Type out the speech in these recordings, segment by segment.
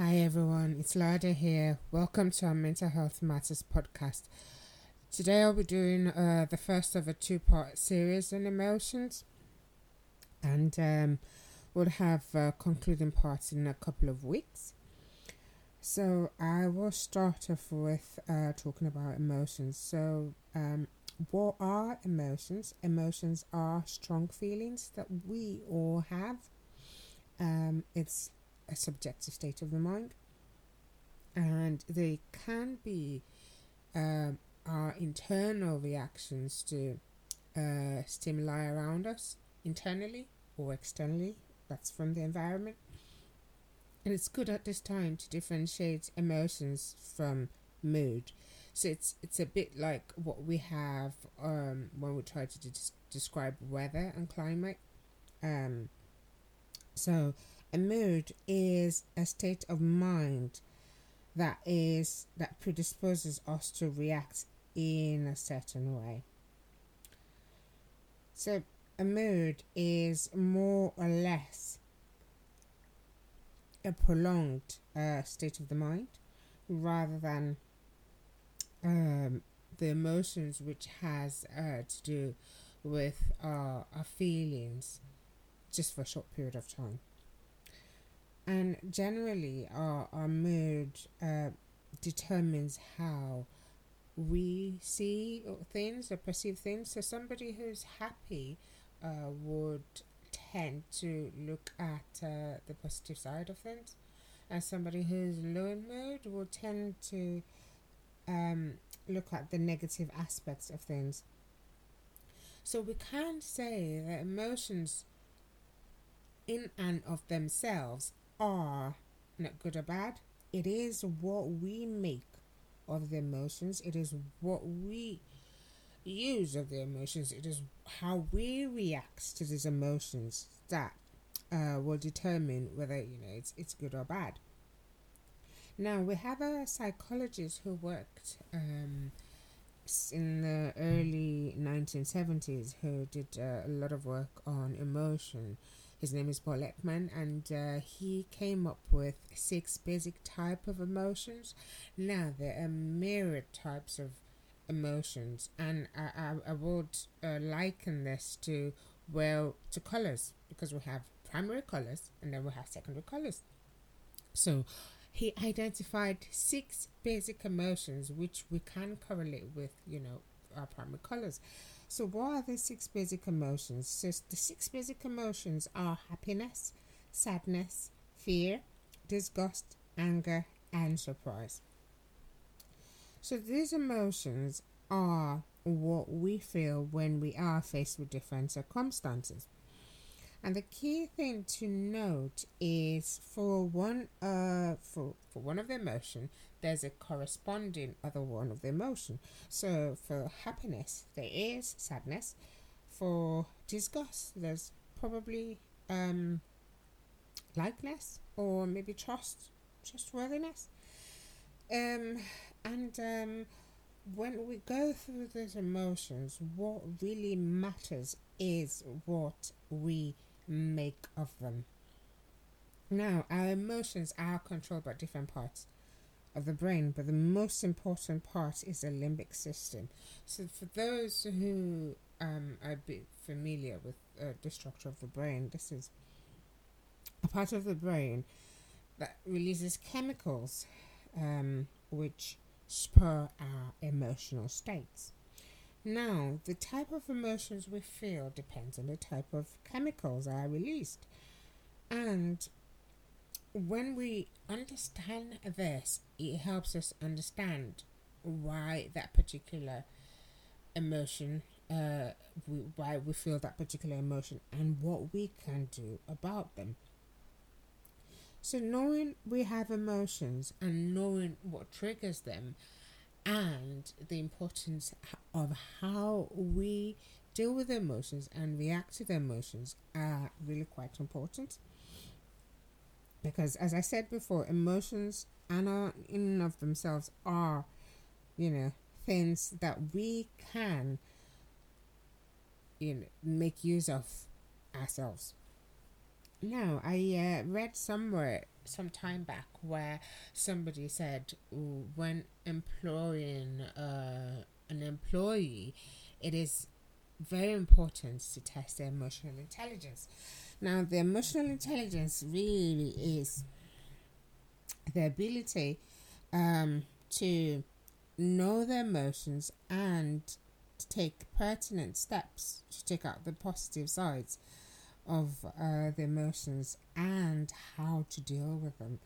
Hi everyone, it's Lada here. Welcome to our Mental Health Matters podcast. Today I'll be doing uh, the first of a two part series on emotions, and um, we'll have uh, concluding parts in a couple of weeks. So I will start off with uh, talking about emotions. So, um, what are emotions? Emotions are strong feelings that we all have. Um, it's a subjective state of the mind, and they can be um, our internal reactions to uh, stimuli around us, internally or externally. That's from the environment. And it's good at this time to differentiate emotions from mood. So it's it's a bit like what we have um, when we try to de- describe weather and climate. Um, so a mood is a state of mind that is that predisposes us to react in a certain way. So a mood is more or less a prolonged uh, state of the mind rather than um, the emotions which has uh, to do with our, our feelings just for a short period of time and generally our, our mood uh, determines how we see things or perceive things. So somebody who's happy uh, would tend to look at uh, the positive side of things. And somebody who's low in mood will tend to um, look at the negative aspects of things. So we can't say that emotions in and of themselves are not good or bad. It is what we make of the emotions. It is what we use of the emotions. It is how we react to these emotions that uh, will determine whether you know it's it's good or bad. Now we have a psychologist who worked um, in the early 1970s who did uh, a lot of work on emotion his name is Paul Ekman, and uh, he came up with six basic type of emotions. Now there are myriad types of emotions, and I, I, I would uh, liken this to well to colors because we have primary colors and then we have secondary colors. So he identified six basic emotions which we can correlate with, you know, our primary colors. So, what are the six basic emotions? So, the six basic emotions are happiness, sadness, fear, disgust, anger, and surprise. So, these emotions are what we feel when we are faced with different circumstances. And the key thing to note is for one uh for, for one of the emotion, there's a corresponding other one of the emotion. So for happiness there is sadness. For disgust there's probably um likeness or maybe trust trustworthiness. Um and um when we go through these emotions, what really matters is what we make of them. Now, our emotions are controlled by different parts of the brain, but the most important part is the limbic system. So, for those who um, are a bit familiar with uh, the structure of the brain, this is a part of the brain that releases chemicals um, which spur our emotional states. Now, the type of emotions we feel depends on the type of chemicals that are released. And when we understand this, it helps us understand why that particular emotion, uh, we, why we feel that particular emotion, and what we can do about them. So, knowing we have emotions and knowing what triggers them and the importance of how we deal with emotions and react to the emotions are really quite important because as i said before emotions and in and of themselves are you know things that we can you know make use of ourselves now i uh, read somewhere some time back where somebody said when employing uh, an employee, it is very important to test their emotional intelligence. Now, the emotional intelligence really is the ability um, to know their emotions and to take pertinent steps to take out the positive sides of uh, the emotions and how to deal with them.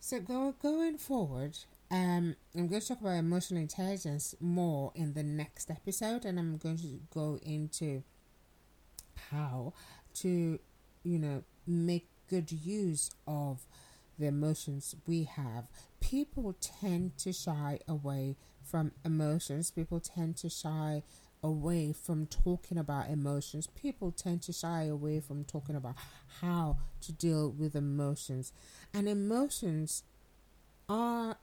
So, go, going forward, um, I'm going to talk about emotional intelligence more in the next episode, and I'm going to go into how to, you know, make good use of the emotions we have. People tend to shy away from emotions. People tend to shy away from talking about emotions. People tend to shy away from talking about how to deal with emotions. And emotions are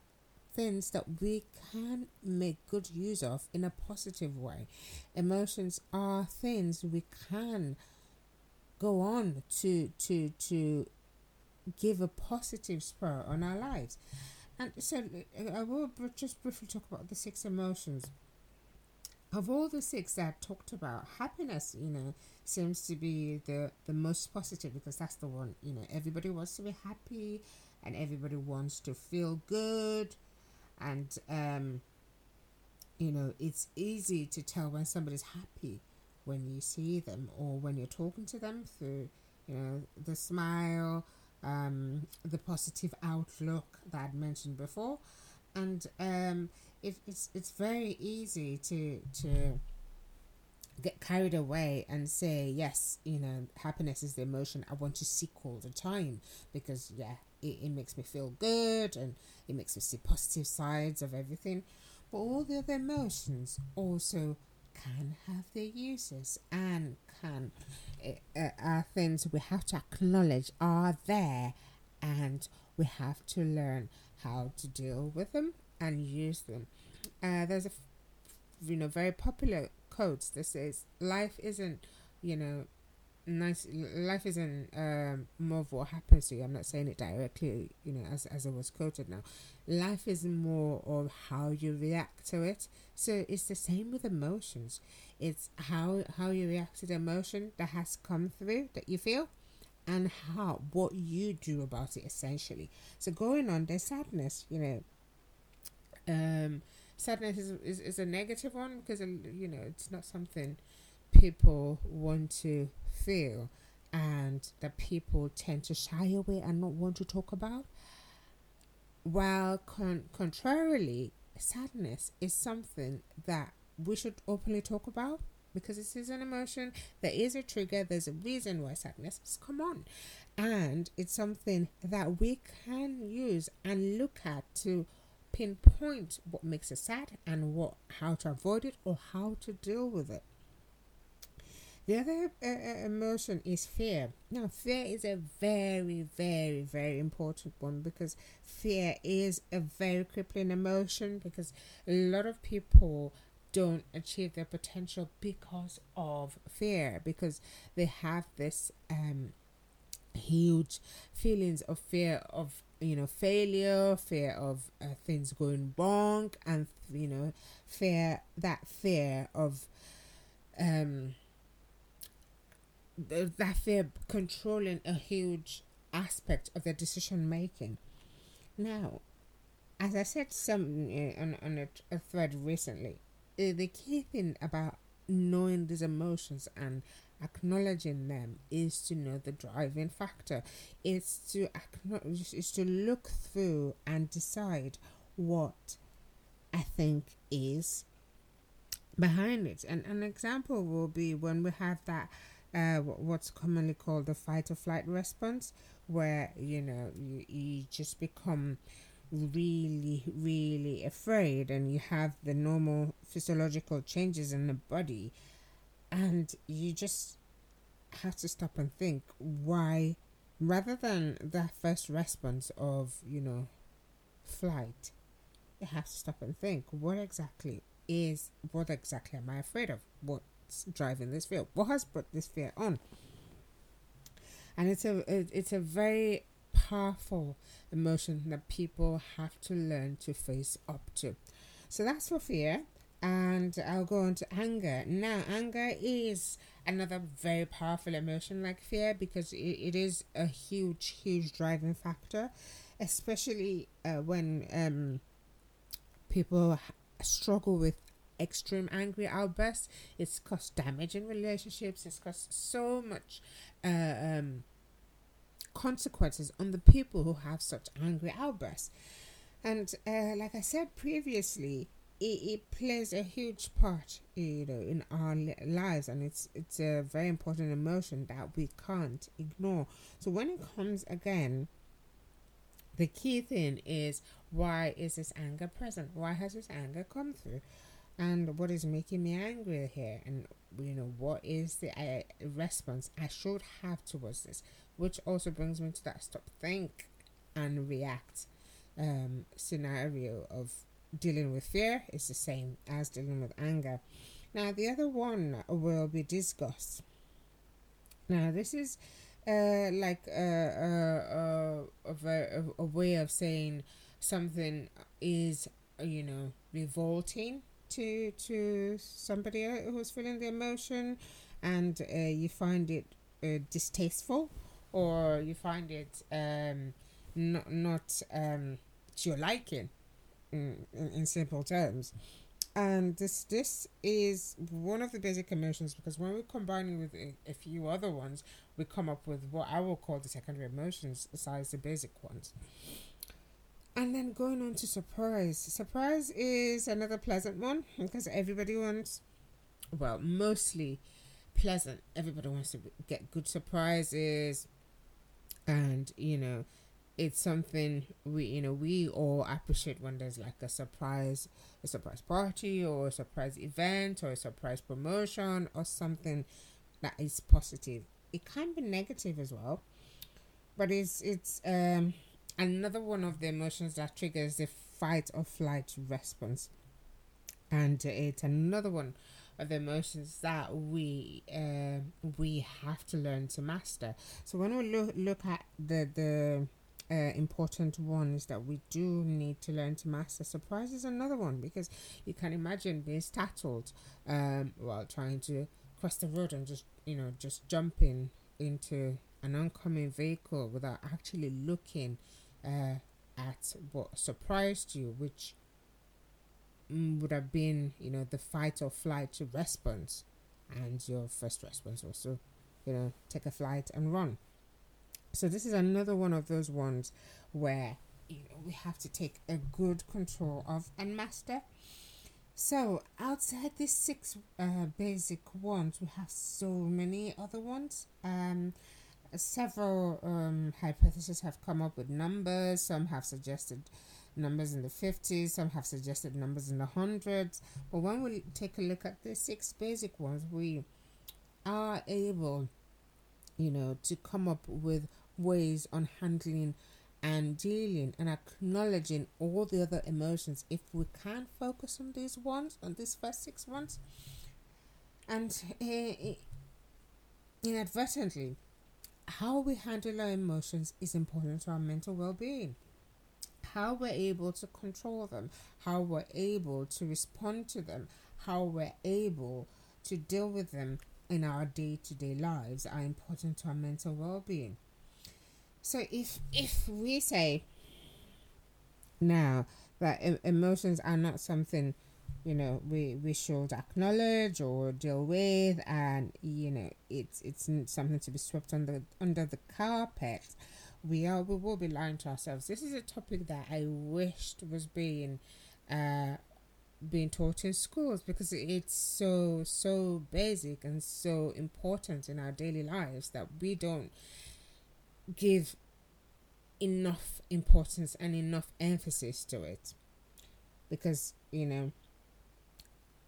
things that we can make good use of in a positive way. Emotions are things we can go on to to to give a positive spur on our lives. And so I will just briefly talk about the six emotions. Of all the six that I talked about, happiness, you know, seems to be the, the most positive because that's the one, you know, everybody wants to be happy and everybody wants to feel good. And, um, you know, it's easy to tell when somebody's happy when you see them or when you're talking to them through, you know, the smile, um, the positive outlook that I'd mentioned before, and um, it, it's it's very easy to to get carried away and say yes you know happiness is the emotion i want to seek all the time because yeah it, it makes me feel good and it makes me see positive sides of everything. But all the other emotions also can have their uses and can uh, are things we have to acknowledge are there and we have to learn how to deal with them and use them. Uh, there's a you know very popular quote that says life isn't you know nice life isn't um, more of what happens to you. I'm not saying it directly you know as, as it was quoted now. Life is more of how you react to it. So it's the same with emotions. It's how how you react to the emotion that has come through that you feel and how what you do about it essentially. So going on there's sadness you know. Um sadness is, is, is a negative one because you know it's not something people want to feel and that people tend to shy away and not want to talk about. While con- contrarily, sadness is something that we should openly talk about because this is an emotion. There is a trigger. There's a reason why sadness has come on, and it's something that we can use and look at to pinpoint what makes us sad and what how to avoid it or how to deal with it. The other uh, uh, emotion is fear. Now, fear is a very, very, very important one because fear is a very crippling emotion because a lot of people don't achieve their potential because of fear because they have this um huge feelings of fear of you know failure fear of uh, things going wrong and you know fear that fear of um that fear controlling a huge aspect of their decision making. Now, as I said some uh, on on a, a thread recently, uh, the key thing about knowing these emotions and acknowledging them is to know the driving factor. It's to acknowledge, is to look through and decide what I think is behind it. And an example will be when we have that uh, what's commonly called the fight or flight response, where you know you, you just become really, really afraid, and you have the normal physiological changes in the body, and you just have to stop and think why, rather than that first response of you know flight, you have to stop and think what exactly is what exactly am I afraid of? What driving this fear? What has brought this fear on? And it's a it's a very powerful emotion that people have to learn to face up to. So that's for fear. And I'll go on to anger. Now, anger is another very powerful emotion like fear because it, it is a huge, huge driving factor, especially uh, when um, people struggle with extreme angry outbursts. It's caused damage in relationships. It's caused so much uh, um, consequences on the people who have such angry outbursts. And uh, like I said previously, it, it plays a huge part, you know, in our lives, and it's it's a very important emotion that we can't ignore. So when it comes again, the key thing is why is this anger present? Why has this anger come through? And what is making me angry here and you know what is the uh, response? I should have towards this which also brings me to that stop think and react um, scenario of dealing with fear. Is the same as dealing with anger. Now the other one will be disgust. Now this is uh, like a, a, a, a, a way of saying something is you know revolting to to somebody who's feeling the emotion and uh, you find it uh, distasteful or you find it um, not not um, to your liking in, in, simple terms. And this this is one of the basic emotions because when we're combining with a, a, few other ones we come up with what i will call the secondary emotions besides the basic ones and then going on to surprise. Surprise is another pleasant one because everybody wants, well, mostly pleasant. Everybody wants to get good surprises, and you know, it's something we you know we all appreciate when there's like a surprise, a surprise party or a surprise event or a surprise promotion or something that is positive. It can be negative as well, but it's it's um another one of the emotions that triggers the fight or flight response. And it's another one of the emotions that we uh, we have to learn to master. So when we look look at the the uh, important ones that we do need to learn to master. Surprise is another one because you can imagine being startled um, while trying to cross the road and just you know just jumping into an oncoming vehicle without actually looking uh, at what surprised you, which mm, would have been, you know, the fight or flight response, and your first response was to, you know, take a flight and run. So this is another one of those ones where you know we have to take a good control of and master. So outside these six uh, basic ones, we have so many other ones. Um, several um, hypotheses have come up with numbers. Some have suggested numbers in the 50s, some have suggested numbers in the hundreds. But when we take a look at the six basic ones, we are able, you know, to come up with ways on handling and dealing and acknowledging all the other emotions if we can focus on these ones, on these first six ones. And uh, inadvertently, how we handle our emotions is important to our mental well being. How we're able to control them, how we're able to respond to them, how we're able to deal with them in our day to day lives are important to our mental well being. So if if we say now that emotions are not something you know we we should acknowledge or deal with and you know it's it's something to be swept under under the carpet. We are we will be lying to ourselves. This is a topic that i wished was being uh being taught in schools because it's so so basic and so important in our daily lives that we don't give enough importance and enough emphasis to it. Because you know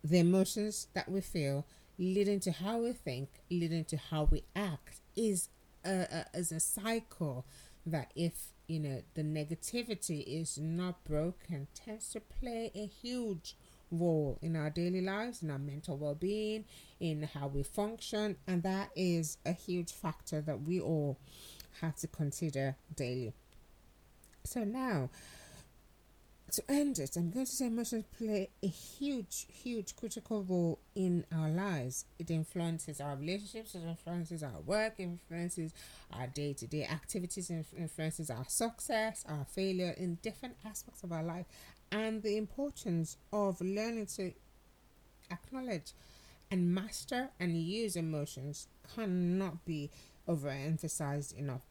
the emotions that we feel leading to how we think, leading to how we act is a, a, is a cycle that if you know the negativity is not broken tends to play a huge role in our daily lives in our mental well-being in how we function and that is a huge factor that we all have to consider daily. So now, to end it, I'm going to say emotions play a huge, huge critical role in our lives. It influences our relationships, it influences our work, influences our day to day activities, it influences our success, our failure in different aspects of our life, and the importance of learning to acknowledge and master and use emotions cannot be overemphasized enough.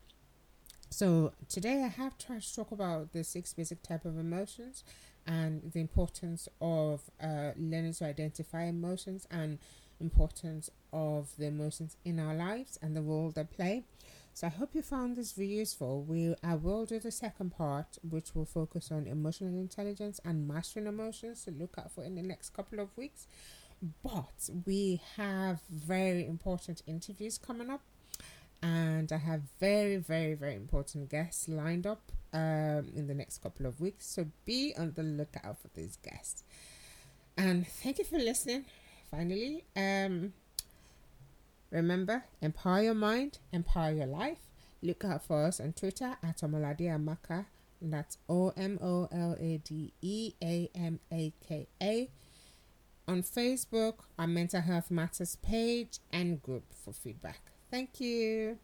So today I have tried to talk about the six basic type of emotions and the importance of uh, learning to identify emotions and importance of the emotions in our lives and the role they play. So I hope you found this video useful. We I will do the second part, which will focus on emotional intelligence and mastering emotions to look out for in the next couple of weeks. But we have very important interviews coming up and I have very, very, very important guests lined up um, in the next couple of weeks. So be on the lookout for these guests. And thank you for listening. Finally, um, remember, empower your mind, empower your life. Look out for us on Twitter at Omolade Amaka. That's O M O L A D E A M A K A. On Facebook, our Mental Health Matters page and group for feedback. Thank you.